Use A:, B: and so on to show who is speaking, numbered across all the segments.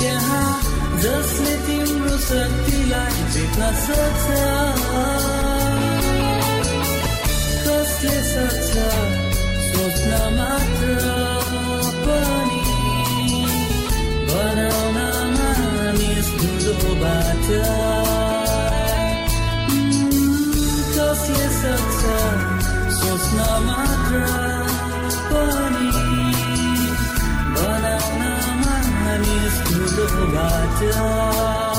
A: त्यहाँ जसले तिम्रो शक्तिलाई जित्न सक्छ कसले सक्छ सोच्न मात्र पनि बनाउन मानिस धुलोबाट कसले Banana man is good of a job.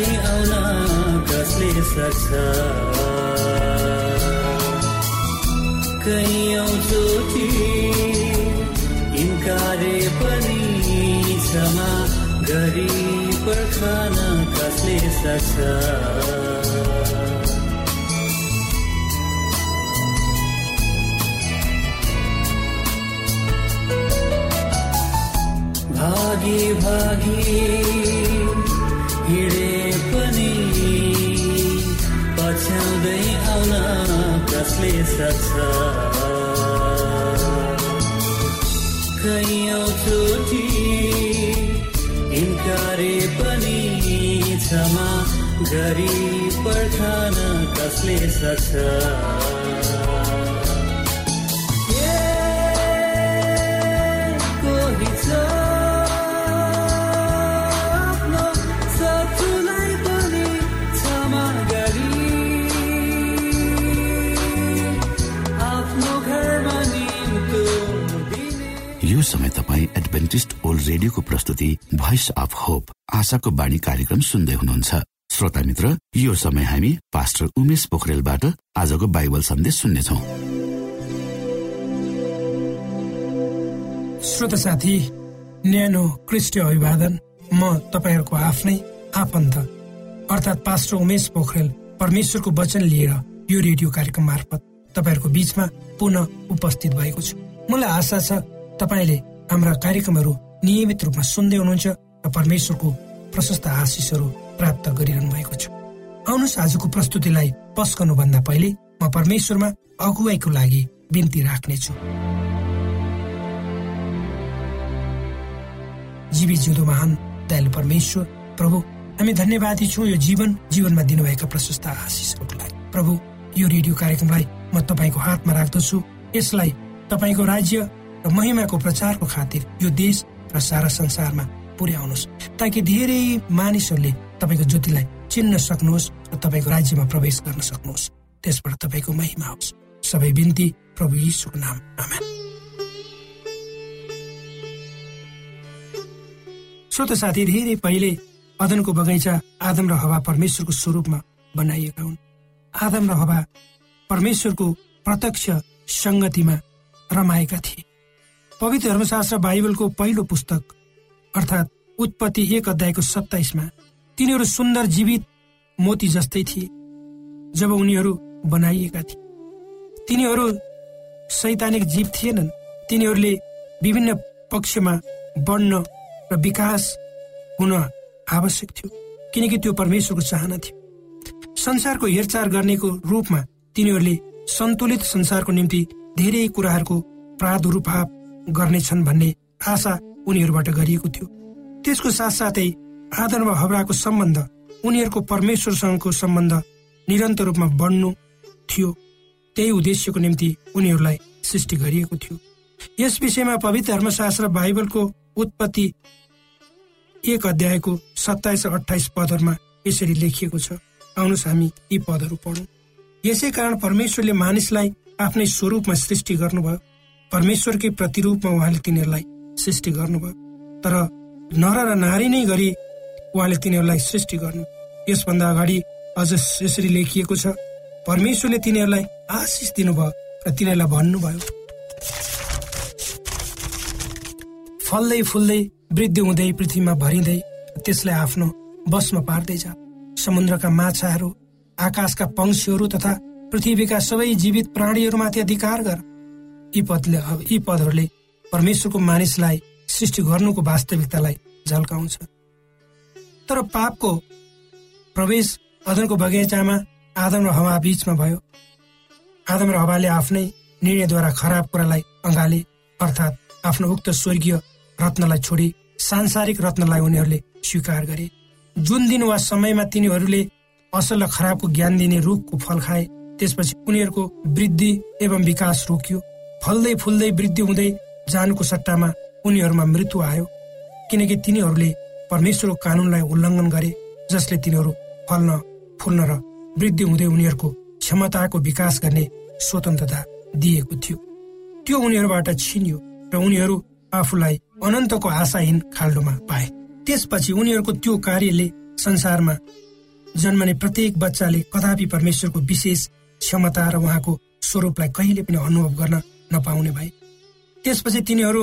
A: सोच्न मात्र पनि बनाउन मानिस ठुलोबाट भागी भागी हिँडे पछ्याउँदै आउन कसले सक्छ कैयौँ चोटि इन्कारे पनि क्षमा गरी पर्खान कसले सक्छ
B: आशाको बाणी कार्यक्रम सुन्दै हुनुहुन्छ। श्रोता मित्र यो समय हामी पास्टर उमेश पोखरेलबाट आजको बाइबल सन्देश सुन्नेछौ।
C: श्रोत साथी न्यानो क्रिस्टि अभिवादन म तपाईँहरूको आफ्नै आफन्त। अर्थात् पास्टर उमेश पोखरेल परमेश्वरको वचन लिएर यो रेडियो कार्यक्रम मार्फत तपाईँहरूको बीचमा पुनः उपस्थित भएको छु। मलाई आशा छ तपाईँले हाम्रा कार्यक्रमहरू नियमित रूपमा सुन्दै हुनुहुन्छ र परमेश्वरको प्रशस्त आशिषहरू प्राप्त गरिरहनु भएको छ। आउनुहोस् आजको प्रस्तुतिलाई पस्कनुभन्दा पहिले म परमेश्वरमा अगुवाईको लागि बिन्ती राख्नेछु। जीवी जिउँदो महान दयालु परमेश्वर प्रभु हामी धन्यवादी छौँ यो जीवन जीवनमा दिनुभएका प्रशस्त आशिषहरूको लागि। प्रभु यो रेडियो कार्यक्रमलाई म तपाईँको हातमा राख्दछु। यसलाई तपाईँको राज्य र महिमाको प्रचारको खातिर यो देश र सारा संसारमा पुर्याउनुहोस्। ताकि धेरै मानिसहरूले तपाईँको ज्योतिलाई चिन्न सक्नुहोस् र तपाईँको राज्यमा प्रवेश गर्न सक्नुहोस्। त्यसबाट तपाईँको महिमा होस्। सबै बिन्ती प्रभु यीशुको नाम। आमेन। श्रोत साथी धेरै पहिले अदनको बगैँचा आदम र हवा परमेश्वरको स्वरूपमा बनाइएका हुन्। आदम र हवा परमेश्वरको प्रत्यक्ष सङ्गतिमा रमाएका थिए। पवित्र धर्मशास्त्र बाइबलको पहिलो पुस्तक अर्थात् उत्पत्ति एक अध्यायको सत्ताइसमा तिनीहरू सुन्दर जीवित मोती जस्तै थिए जब उनीहरू बनाइएका थिए। तिनीहरू सैद्धान्तिक जीव थिएनन्। तिनीहरूले विभिन्न पक्षमा बढ्न र विकास हुन आवश्यक थियो किनकि त्यो परमेश्वरको चाहना थियो। संसारको हेरचाह गर्नेको रूपमा तिनीहरूले सन्तुलित संसारको निम्ति धेरै कुराहरूको प्रादुर्भाव गर्नेछन् भन्ने आशा उनीहरूबाट गरिएको थियो। त्यसको साथसाथै आदर र हवराको सम्बन्ध उनीहरूको परमेश्वरसँगको सम्बन्ध निरन्तर रूपमा बढ्नु थियो। त्यही उद्देश्यको निम्ति उनीहरूलाई सृष्टि गरिएको थियो। यस विषयमा पवित्र धर्मशास्त्र बाइबलको उत्पत्ति एक अध्यायको सत्ताइस र अठाइस पदहरूमा यसरी लेखिएको छ। आउनुहोस् हामी यी पदहरू पढौँ। यसै कारण परमेश्वरले मानिसलाई आफ्नै स्वरूपमा सृष्टि गर्नुभयो। परमेश्वरकै प्रतिरूपमा उहाँले तिनीहरूलाई सृष्टि गर्नुभयो। तर नर र नारी नै गरी उहाँले तिनीहरूलाई सृष्टि गर्नु। यसभन्दा अगाडि अझ यसरी लेखिएको छ परमेश्वरले तिनीहरूलाई आशिष दिनुभयो र तिनीहरूलाई भन्नुभयो। फल्दै फुल्दै वृद्धि हुँदै पृथ्वीमा भरिँदै त्यसलाई आफ्नो बसमा पार्दै जा। समुद्रका माछाहरू आकाशका पंक्षीहरू तथा पृथ्वीका सबै जीवित प्राणीहरूमाथि अधिकार गर। यी पदले यी पदहरूले परमेश्वरको मानिसलाई सृष्टि गर्नुको वास्तविकतालाई झल्काउँछ। तर पापको प्रवेश अदनको बगैँचामा आदम र हवा बीचमा भयो। आदम र हवाले आफ्नै निर्णयद्वारा खराब कुरालाई अँगाले अर्थात् आफ्नो उक्त स्वर्गीय रत्नलाई छोडी सांसारिक रत्नलाई उनीहरूले स्वीकार गरे। जुन दिन वा समयमा तिनीहरूले असल र खराबको ज्ञान दिने रुखको फल खाए त्यसपछि उनीहरूको वृद्धि एवं विकास रोकियो। फल्दै फुल्दै वृद्धि हुँदै जानुको सट्टामा उनीहरूमा मृत्यु आयो। किनकि तिनीहरूले परमेश्वरको कानुनलाई उल्लङ्घन गरे जसले तिनीहरू फल्न फुल्न र वृद्धि हुँदै उनीहरूको क्षमताको विकास गर्ने स्वतन्त्रता दिएको थियो। त्यो उनीहरूबाट छिनियो र उनीहरू आफूलाई अनन्तको आशाहीन खाल्डोमा पाए। त्यसपछि उनीहरूको त्यो कार्यले संसारमा जन्मने प्रत्येक बच्चाले कदापि परमेश्वरको विशेष क्षमता र उहाँको स्वरूपलाई कहिले पनि अनुभव गर्न नपाउने भए। त्यसपछि तिनीहरू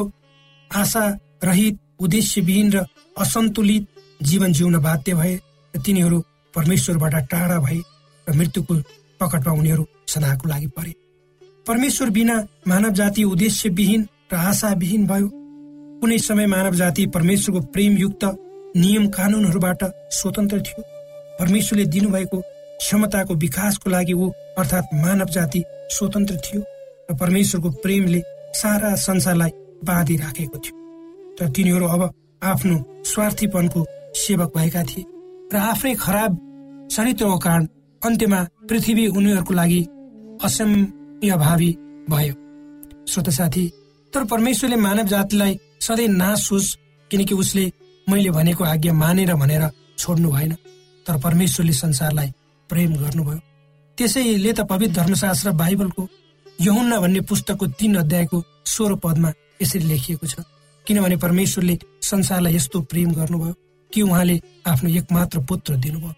C: आशा रहित उद्देश्यविहीन र असन्तुलित जीवन जिउन बाध्य भए र तिनीहरू परमेश्वरबाट टाढा भए र मृत्युको पकडमा उनीहरू सदाको लागि परे। परमेश्वर बिना मानव जाति उद्देश्यविहीन र आशाविहीन भयो। कुनै समय मानव जाति परमेश्वरको प्रेमयुक्त नियम कानुनहरूबाट स्वतन्त्र थियो। परमेश्वरले दिनुभएको क्षमताको विकासको लागि ऊ अर्थात् मानव जाति स्वतन्त्र थियो र परमेश्वरको प्रेमले सारा संसारलाई बाँधिराखेको थियो। तर तिनीहरू अब आफ्नो स्वार्थीपनको सेवक भएका थिए र आफ्नै खराब चरित्रको कारण अन्त्यमा पृथ्वी उनीहरूको लागि असम्यभावी भयो। श्रोत साथी तर परमेश्वरले मानव जातिलाई सधैँ नाश होस् किनकि उसले मैले भनेको आज्ञा मानेर भनेर छोड्नु भएन। तर परमेश्वरले संसारलाई प्रेम गर्नुभयो। त्यसैले त पवित्र धर्मशास्त्र बाइबलको यहुन्ना भन्ने पुस्तकको तीन अध्यायको सोह्र पदमा यसरी लेखिएको छ किनभने परमेश्वरले संसारलाई यस्तो प्रेम गर्नुभयो कि उहाँले आफ्नो एकमात्र पुत्र दिनुभयो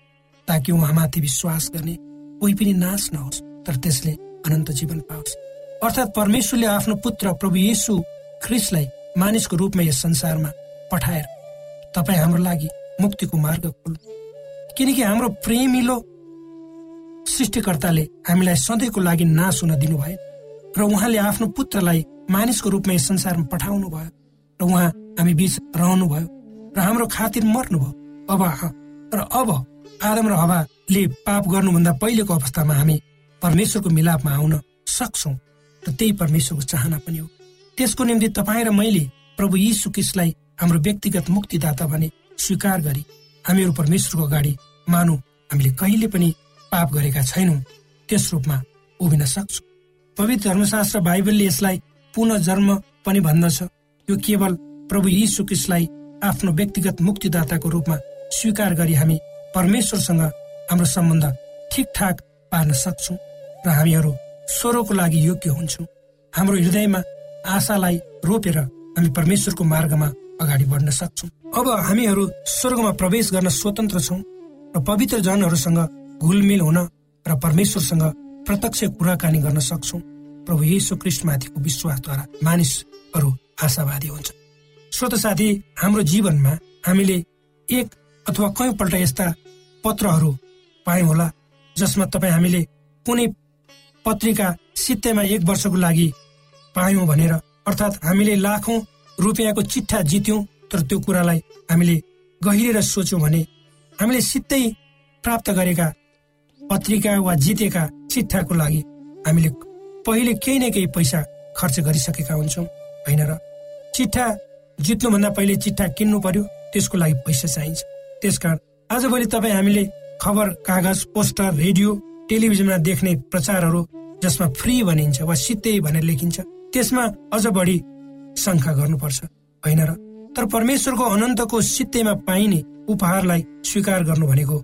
C: ताकि उहाँमाथि विश्वास गर्ने कोही पनि नाश नहोस् तर त्यसले अनन्त जीवन पाओस्। अर्थात् परमेश्वरले आफ्नो पुत्र प्रभु येसु ख्रिसलाई मानिसको रूपमा यस संसारमा पठाएर तपाईँ हाम्रो लागि मुक्तिको मार्ग खोल्नु। किनकि हाम्रो प्रेमिलो सृष्टिकर्ताले हामीलाई सधैँको लागि नाश हुन दिनुभयो। र उहाँले आफ्नो पुत्रलाई मानिसको रूपमा यस संसारमा पठाउनु भयो र उहाँ हामी बीच रहनुभयो र हाम्रो खातिर मर्नुभयो। अब र अब आदम र हवाले पाप गर्नुभन्दा पहिलेको अवस्थामा हामी परमेश्वरको मिलापमा आउन सक्छौ र त्यही परमेश्वरको चाहना पनि हो। त्यसको निम्ति तपाईँ र मैले प्रभु यीशु क्रिस्टलाई हाम्रो व्यक्तिगत मुक्तिदाता भने स्वीकार गरी हामीहरू परमेश्वरको अगाडि मानौ। हामीले कहिले पनि पाप गरेका छैनौँ। त्यस रूपमा उभिन सक्छौँ। पवित्र धर्मशास्त्र बाइबलले यसलाई पुनः जन्म पनि भन्दछ। यो केवल प्रभु यीशु क्रिस्टलाई आफ्नो व्यक्तिगत मुक्तिदाताको रूपमा स्वीकार गरी हामी परमेश्वरसँग हाम्रो सम्बन्ध ठिकठाक पार्न सक्छौँ र हामीहरू स्वरको लागि योग्य हुन्छौँ। हाम्रो हृदयमा आशालाई रोपेर हामी परमेश्वरको मार्गमा अगाडि बढ्न सक्छौँ। अब हामीहरू स्वर्गमा प्रवेश गर्न स्वतन्त्र छौँ र पवित्र जनहरूसँग घुलमिल हुन र परमेश्वरसँग प्रत्यक्ष कुराकानी गर्न सक्छौँ। प्रभु येशु क्रिस्टमाथिको विश्वासद्वारा मानिसहरू आशावादी हुन्छ श्रोत साथी हाम्रो जीवनमा हामीले एक अथवा कयौँपल्ट यस्ता पत्रहरू पायौँ होला जसमा तपाईँ हामीले कुनै पत्रिका सित्तैमा एक वर्षको लागि पायौँ भनेर अर्थात् हामीले लाखौँ रुपियाँको चिट्ठा जित्यौँ तर त्यो कुरालाई हामीले गहिरेर सोच्यौँ भने हामीले सित्तै प्राप्त गरेका पत्रिका वा जितेका चिट्ठाको लागि हामीले पहिले केही न केही पैसा खर्च गरिसकेका हुन्छौँ होइन र? चिट्ठा जित्नुभन्दा पहिले चिट्ठा किन्नु पर्यो त्यसको लागि पैसा चाहिन्छ। त्यसकारण आजभोलि तपाईँ हामीले खबर कागज पोस्टर रेडियो टेलिभिजनमा देख्ने प्रचारहरू जसमा फ्री भनिन्छ वा सित्तै भनेर लेखिन्छ त्यसमा अझ बढी शङ्का गर्नुपर्छ होइन र? तर परमेश्वरको अनन्तको सित्तैमा पाइने उपहारलाई स्वीकार गर्नु भनेको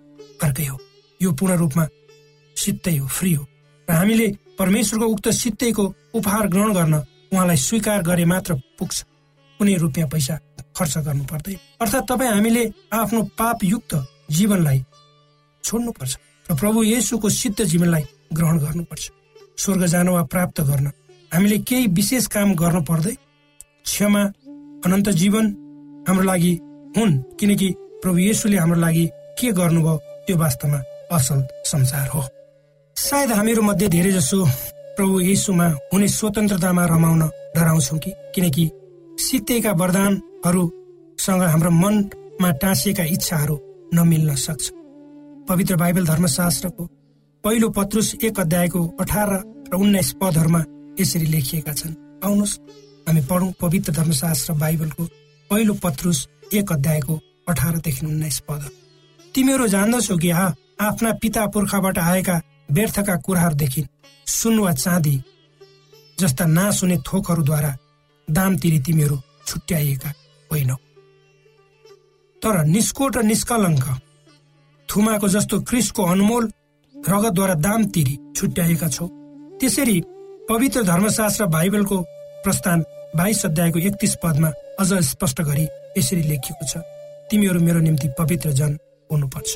C: अर्कै हो। यो पूर्ण रूपमा सित्तै हो फ्री हो। र हामीले परमेश्वरको उक्त सित्तैको उपहार ग्रहण गर्न उहाँलाई स्वीकार गरे मात्र पुग्छ। कुनै रुपियाँ पैसा खर्च गर्नु पर्दैन। अर्थात् तपाईँ हामीले आफ्नो पापयुक्त जीवनलाई छोड्नुपर्छ र प्रभु येसुको सिद्ध जीवनलाई ग्रहण गर्नुपर्छ। स्वर्ग जान वा प्राप्त गर्न हामीले केही विशेष काम गर्नु पर्दै क्षमा अनन्त जीवन हाम्रो लागि हुन् किनकि प्रभु येसुले हाम्रो लागि के गर्नुभयो त्यो वास्तवमा असल संसार हो। सायद हामीहरू मध्ये धेरै जसो प्रभु येसुमा हुने स्वतन्त्रतामा रमाउन डराउँछौँ कि? किनकि सित्तेका वरदानहरूसँग हाम्रो मनमा टाँसिएका इच्छाहरू नमिल्न सक्छ। पवित्र बाइबल धर्मशास्त्रको पहिलो पत्रुस एक अध्यायको अठार र उन्नाइस पदहरूमा यसरी लेखिएका छन्। आउनुहोस् हामी पढौँ पवित्र धर्मशास्त्र बाइबलको पहिलो पत्रुस एक अध्यायको अठारदेखि उन्नाइस पद। तिमीहरू जान्दछौ कि? आफ्ना पिता पुर्खाबाट आएका व्यर्थका कुराहरूदेखि सुन वा चाँदी जस्ता नाश हुने थोकहरूद्वारा दाम तिरी तिमीहरू छुट्याइएका होइनौ। तर निष्कोट र निष्कलङ्क थुमाको जस्तो क्रिसको अनमोल रगतद्वारा दाम तिरी छुट्याएका छौ। त्यसरी पवित्र धर्मशास्त्र बाइबलको प्रस्थान बाइस अध्यायको एकतिस पदमा अझ स्पष्ट गरी यसरी लेखिएको छ तिमीहरू मेरो निम्ति पवित्र जन हुनुपर्छ।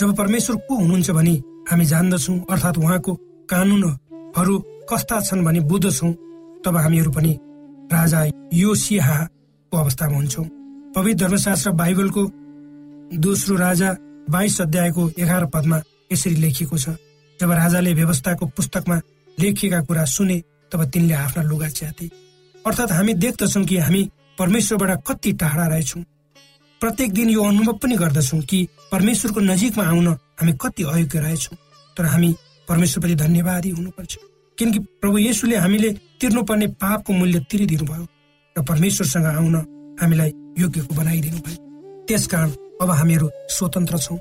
C: जब परमेश्वर को हुनुहुन्छ भने हामी जान्दछौँ अर्थात् उहाँको कानुनहरू कस्ता छन् भनी बुझ्दछौँ। तब हामीहरू पनि राजा यो सिहाको अवस्थामा हुन्छौँ। पवित्र धर्मशास्त्र बाइबलको दोस्रो राजा बाइस अध्यायको एघार पदमा यसरी लेखिएको छ जब राजाले व्यवस्थाको पुस्तकमा लेखिएका कुरा सुने तब तिनले आफ्ना लुगा च्याते। अर्थात् हामी देख्दछौँ कि हामी परमेश्वरबाट कति टाढा रहेछौँ। प्रत्येक दिन यो अनुभव पनि गर्दछौँ कि परमेश्वरको नजिकमा आउन हामी कति अयोग्य रहेछौँ। तर हामी परमेश्वरप्रति धन्यवादी हुनुपर्छ। किनकि प्रभु येसुले हामीले तिर्नुपर्ने पापको मूल्य तिरिदिनु भयो र परमेश्वरसँग आउन हामीलाई योग्यको बनाइदिनु भयो त्यसकारण अब हामीहरू स्वतन्त्र छौँ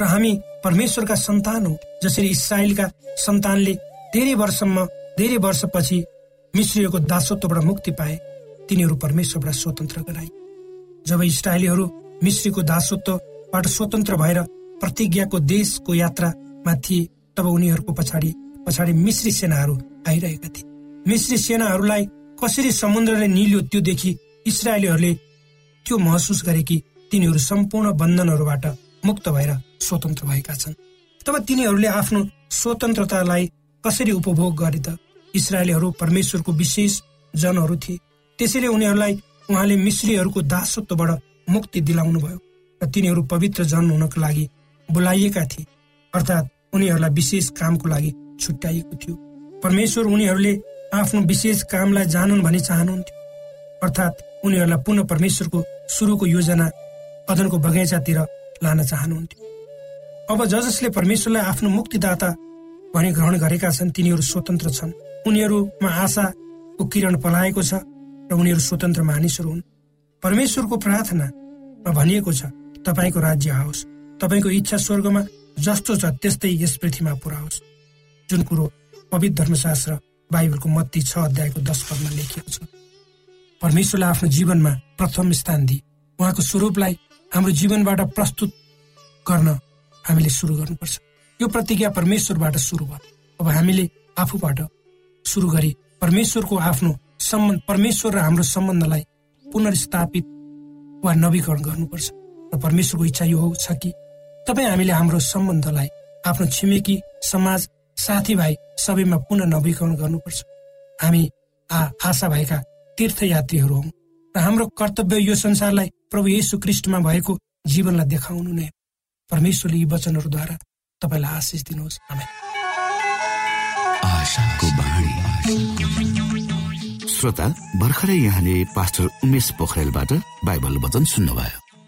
C: र हामी परमेश्वरका सन्तान हौ जसरी इसरायलका सन्तानले धेरै वर्षमा धेरै वर्षपछि मिश्रीहरूको दासत्वबाट मुक्ति पाए तिनीहरू परमेश्वरबाट स्वतन्त्र गराए। जब इसरायलीहरू मिश्रीको दासत्वबाट स्वतन्त्र भएर प्रतिज्ञाको देशको यात्रामा थिए तब उनीहरूको पछाडि पछाडि मिश्री सेनाहरू आइरहेका थिए। मिश्री सेनाहरूलाई कसरी समुद्रले निल्यो त्यो देखि इसरायलीहरूले त्यो महसुस गरे कि तिनीहरू सम्पूर्ण बन्धनहरूबाट मुक्त भएर स्वतन्त्र भएका छन्। तब तिनीहरूले आफ्नो स्वतन्त्रतालाई कसरी उपभोग गरे त? इसरायलीहरू परमेश्वरको विशेष जनहरू थिए। त्यसैले उनीहरूलाई उहाँले मिश्रीहरूको दासत्वबाट मुक्ति दिलाउनु भयो र तिनीहरू पवित्र जन हुनको लागि बोलाइएका थिए। अर्थात् उनीहरूलाई विशेष कामको लागि छुट्याइएको थियो। परमेश्वर उनीहरूले आफ्नो विशेष कामलाई जानन् भनी चाहनुहुन्थ्यो। अर्थात् उनीहरूलाई पुनः परमेश्वरको सुरुको योजना अदनको बगैँचातिर लान चाहनुहुन्थ्यो। अब ज जसले परमेश्वरलाई आफ्नो मुक्तिदाता भनी ग्रहण गरेका छन् तिनीहरू स्वतन्त्र छन्। उनीहरूमा आशाको किरण पलाएको छ र उनीहरू स्वतन्त्र मानिसहरू हुन्। परमेश्वरको प्रार्थनामा भनिएको छ तपाईँको राज्य आओस्। तपाईँको इच्छा स्वर्गमा जस्तो छ त्यस्तै यस पृथ्वीमा पुऱ्याओस्। जुन कुरो पवित्र धर्मशास्त्र बाइबलको मत्ती छ अध्यायको दश पदमा लेखिएको छ। परमेश्वरलाई आफ्नो जीवनमा प्रथम स्थान दिए उहाँको स्वरूपलाई हाम्रो जीवनबाट प्रस्तुत गर्न हामीले सुरु गर्नुपर्छ। यो प्रतिज्ञा परमेश्वरबाट सुरु भयो। अब हामीले आफूबाट सुरु गरी परमेश्वरको आफ्नो सम्बन्ध परमेश्वर र हाम्रो सम्बन्धलाई पुनर्स्थापित वा नवीकरण गर्नुपर्छ। र परमेश्वरको इच्छा यो हो छ कि? तपाईँ हामीले हाम्रो सम्बन्धलाई आफ्नो छिमेकी समाज साथीभाइ सबैमा पुनः नवीकरण गर्नुपर्छ। हामी आ आशा भएका तीर्थयात्रीहरू हौ र हाम्रो कर्तव्य यो संसारलाई प्रभु येशु क्रिस्टमा भएको जीवनलाई देखाउनु नै परमेश्वरले यी वचनहरूद्वारा तपाईँलाई आशिष दिनुहोस्।
B: श्रोता भर्खरै यहाँले पास्टर उमेश पोखरेलबाट बाइबल वचन सुन्नुभयो।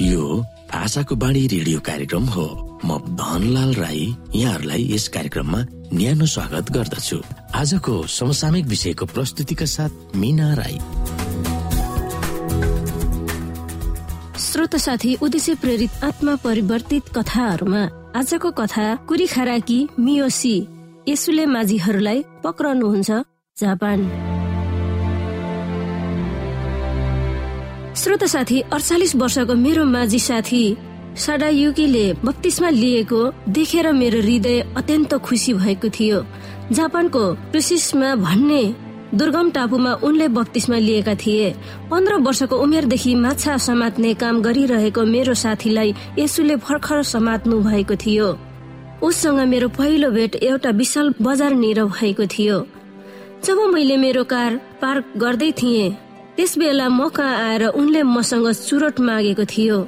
D: यो आशाको बाणी रेडियो कार्यक्रम हो। म धनलाल राई यहाँहरूलाई यस कार्यक्रममा न्यानो स्वागत गर्दछु। आजको समसामयिक विषयको प्रस्तुतिका साथ मिना राई।
E: श्रोत साथी उद्देश्य प्रेरित आत्मा परिवर्तित कथाहरूमा आजको कथा कुरी खराकी मियोसी। यसुले माझीहरूलाई पक्रनुहुन्छ जापान। श्रोत साथी अडचालिस वर्षको मेरो माझी साथी साडा युकीले बत्तीसमा लिएको देखेर मेरो हृदय अत्यन्त खुसी भएको थियो। जापानको क्रिसिसमा भन्ने दुर्गम टापुमा उनले बत्तीसमा लिएका थिए। पन्ध्र वर्षको उमेरदेखि माछा समात्ने काम गरिरहेको मेरो साथीलाई यसुले भर्खर समात्नु भएको थियो। उससँग मेरो पहिलो भेट एउटा विशाल बजारनिर भएको थियो। जब मैले मेरो कार पार्क गर्दै थिएँ त्यस बेला म कहाँ आएर उनले मसँग चुरोट मागेको थियो।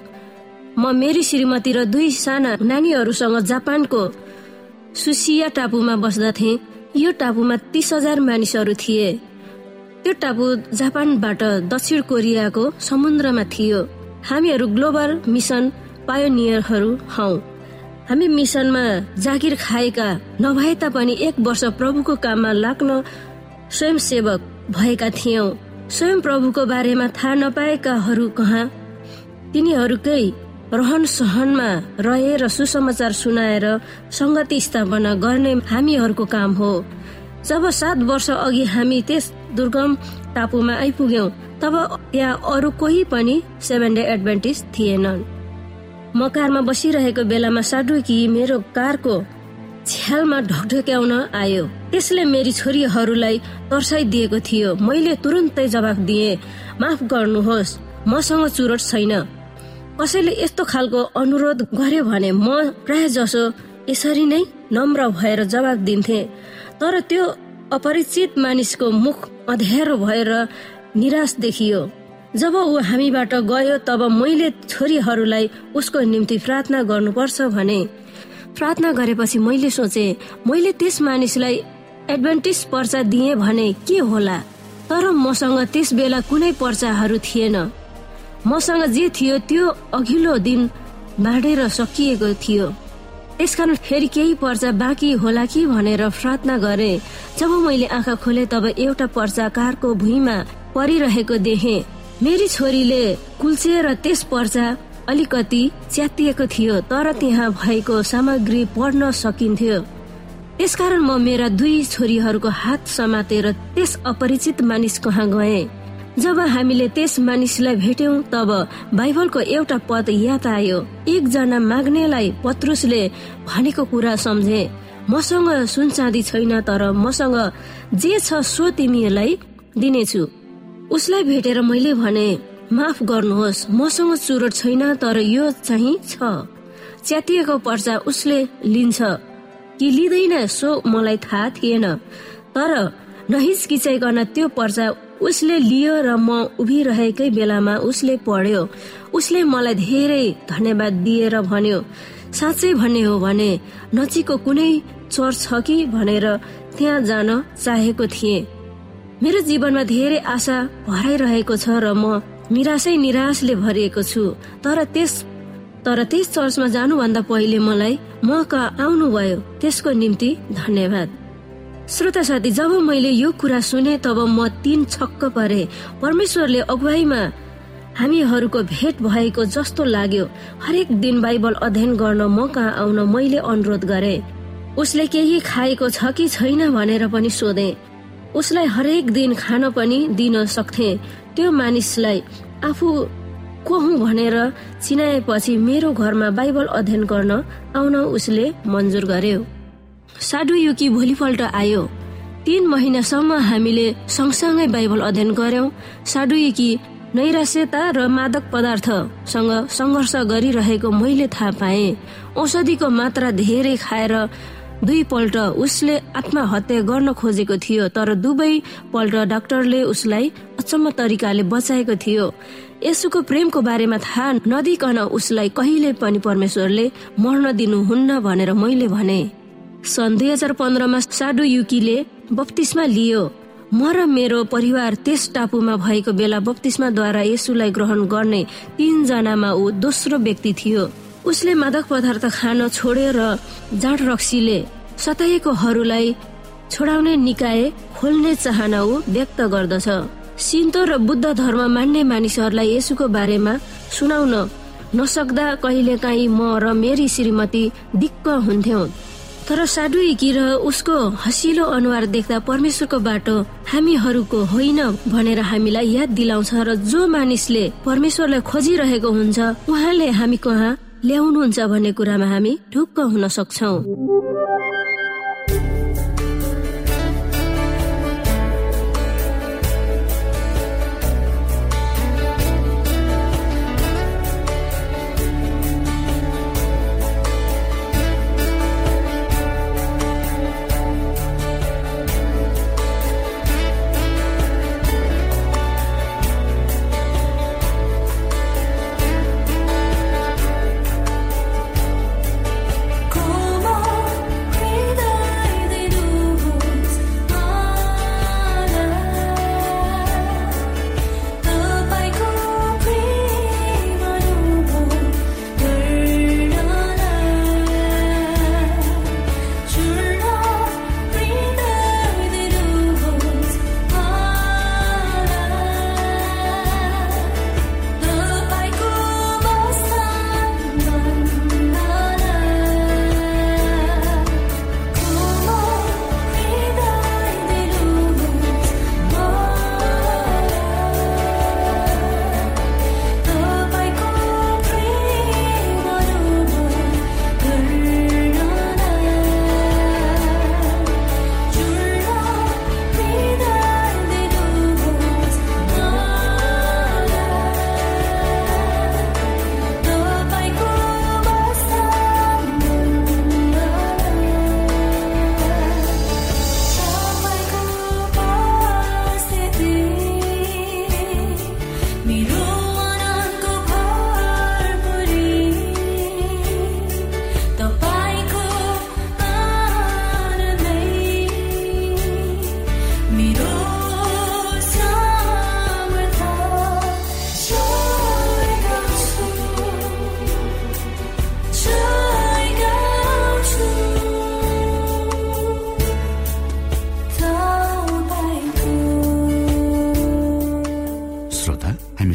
E: म मेरी श्रीमती र दुई साना नानीहरूसँग जापानको सुसिया टापुमा बस्दथे। यो टापुमा तीस हजार मानिसहरू थिए। त्यो टापु जापानबाट दक्षिण कोरियाको समुद्रमा थियो। हामीहरू ग्लोबल मिसन पायोनियरहरू हौ। हामी मिसनमा जागिर खाएका नभए तापनि एक वर्ष प्रभुको काममा लाग्न स्वयंसेवक भएका थियौं। स्वयं प्रभुको बारेमा थाहा नपाएकाहरू कहाँ? तिनीहरूकै रहन सहनमा रहे र सुसमाचार सुनाएर संगति स्थापना गर्ने हामीहरूको काम हो। जब सात वर्ष अघि हामी त्यस दुर्गम टापुमा आइपुग्यौं तब त्यहाँ अरू कोही पनि सेभेन डे एडभान्टेज थिएनन्। म कारमा बसिरहेको बेलामा साडुकी मेरो कारको छ्यालमा ढकढक्याउन आयो। त्यसले मेरी छोरीहरूलाई तर्साइदिएको थियो। मैले तुरन्तै जवाफ दिए माफ गर्नुहोस् मसँग चुरोट छैन। कसैले यस्तो खालको अनुरोध गर्यो भने म प्राय जसो यसरी नै नम्र भएर जवाब दिन्थे। तर त्यो अपरिचित मानिसको मुख अँध्यारो भएर निराश देखियो। जब ऊ हामीबाट गयो तब मैले छोरीहरूलाई उसको निम्ति प्रार्थना गर्नुपर्छ भने। प्रार्थना गरेपछि मैले सोचे मैले त्यस मानिसलाई एडभान्टेज पर्चा दिए भने के होला? तर मसँग त्यस बेला कुनै पर्चाहरू थिएन। मसँग जे थियो त्यो अघिल्लो दिन बाँडेर सकिएको थियो। त्यसकारण फेरि केही पर्चा बाँकी होला कि भनेर प्रार्थना गरे। जब मैले आँखा खोले तब एउटा पर्चा कारको भुइँमा परिरहेको देखे। मेरी छोरीले कुल्चिएर त्यस पर्चा अलिकति च्यातिएको थियो तर त्यहाँ भएको सामग्री पढ्न सकिन्थ्यो। त्यसकारण म मेरा दुई छोरीहरूको हात समातेर त्यस अपरिचित मानिस कहाँ गए जब हामीले त्यस मानिसलाई भेट्यौं तब बाइबलको एउटा पद याद आयो। एकजना माग्नेलाई पत्रुसले भनेको कुरा सम्झे। मसँग सुन चाँदी छैन तर मसँग जे छ सो तिमीलाई दिनेछु। उसलाई भेटेर मैले भने माफ गर्नुहोस् मसँग चुरोट छैन तर यो चाहिँ छ। च्यातिएको पर्चा उसले लिन्छ। कि लिँदैन सो मलाई थाहा थिएन। तर नहिचकिचाइकन त्यो पर्चा उसले लियो र म उभिरहेकै बेलामा उसले पढ्यो। उसले मलाई धेरै धन्यवाद दिएर भन्यो साँच्चै भन्ने हो भने नजिकको कुनै चर्च छ कि? भनेर त्यहाँ जान चाहेको थिएँ। मेरो जीवनमा धेरै आशा भराइरहेको छ र म निराशै निराशले भरिएको छु तर त्यस तर त्यस चर्चमा जानुभन्दा पहिले मलाई म आउनुभयो। त्यसको निम्ति धन्यवाद। श्रोता साथी जब मैले यो कुरा सुने तब म तीन छक्क परे। परमेश्वरले अगुवाईमा हामीहरूको भेट भएको जस्तो लाग्यो। हरेक दिन बाइबल अध्ययन गर्न म कहाँ आउन मैले अनुरोध गरे। उसले केही खाएको छ कि छैन भनेर पनि सोधे। उसलाई हरेक दिन खान पनि दिन सक्थे। त्यो मानिसलाई आफू को हुँ भनेर चिनाएपछि मेरो घरमा बाइबल अध्ययन गर्न आउन उसले मन्जुर गर्यो। साडु युकी भोलिपल्ट आयो। तीन महिनासम्म हामीले सँगसँगै बाइबल अध्ययन गर्यौं साडु युकी नैराश्यता र मादक पदार्थसँग सङ्घर्ष गरिरहेको मैले थाहा पाए। औषधिको मात्रा धेरै खाएर दुईपल्ट उसले आत्महत्या गर्न खोजेको थियो तर दुवै पल्ट डाक्टरले उसलाई अचम्म तरिकाले बचाएको थियो। यसुको प्रेमको बारेमा थाहा नदिकन उसलाई कहिले पनि परमेश्वरले मर्न दिनुहुन्न भनेर मैले भने। सन् दुई हजार पन्ध्रमा साडु युकीले बत्तिसमा लियो म र मेरो परिवार त्यस टापुमा भएको बेला बत्तिसमाद्वारा यसुलाई ग्रहण गर्ने तीनजनामा ऊ दोस्रो व्यक्ति थियो। उसले मादक पदार्थ खान छोड्यो र जाँड रक्सीले सताइएकोहरूलाई छोडाउने निकाय खोल्ने चाहना ऊ व्यक्त गर्दछ। सिन्तो र बुद्ध धर्म मान्ने मानिसहरूलाई यसुको बारेमा सुनाउन नसक्दा कहिले काहीँ म र मेरी श्रीमती दिक्क हुन्थ्यौं। तर साडुकी र उसको हसिलो अनुहार देख्दा परमेश्वरको बाटो हामीहरूको होइन भनेर हामीलाई याद दिलाउँछ र जो मानिसले परमेश्वरलाई खोजिरहेको हुन्छ उहाँले हामी कहाँ ल्याउनुहुन्छ भन्ने कुरामा हामी ढुक्क हुन सक्छौँ।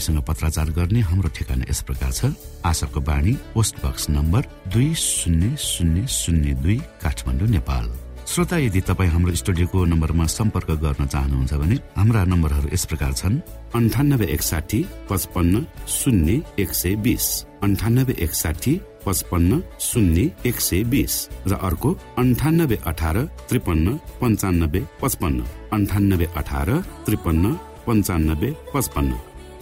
B: हामीसँग पत्राचार गर्ने हाम्रो ठेगाना यस प्रकार छ। आशाको बाणी पोस्ट बक्स नम्बर दुई शून्य शून्य शून्य दुई काठमाडौँ नेपाल। श्रोता यदि तपाईँ हाम्रो स्टुडियोको नम्बरमा सम्पर्क गर्न चाहनुहुन्छ भने हाम्रा नम्बरहरू यस प्रकार छन्। अन्ठानब्बे एकसाठी पचपन्न शून्य एक सय बिस। अन्ठानब्बे एकसाठी पचपन्न शून्य एक सय बिस। र अर्को अन्ठानब्बे अठार त्रिपन्न पन्चानब्बे पचपन्न। अन्ठानब्बे अठार त्रिपन्न पन्चानब्बे पचपन्न।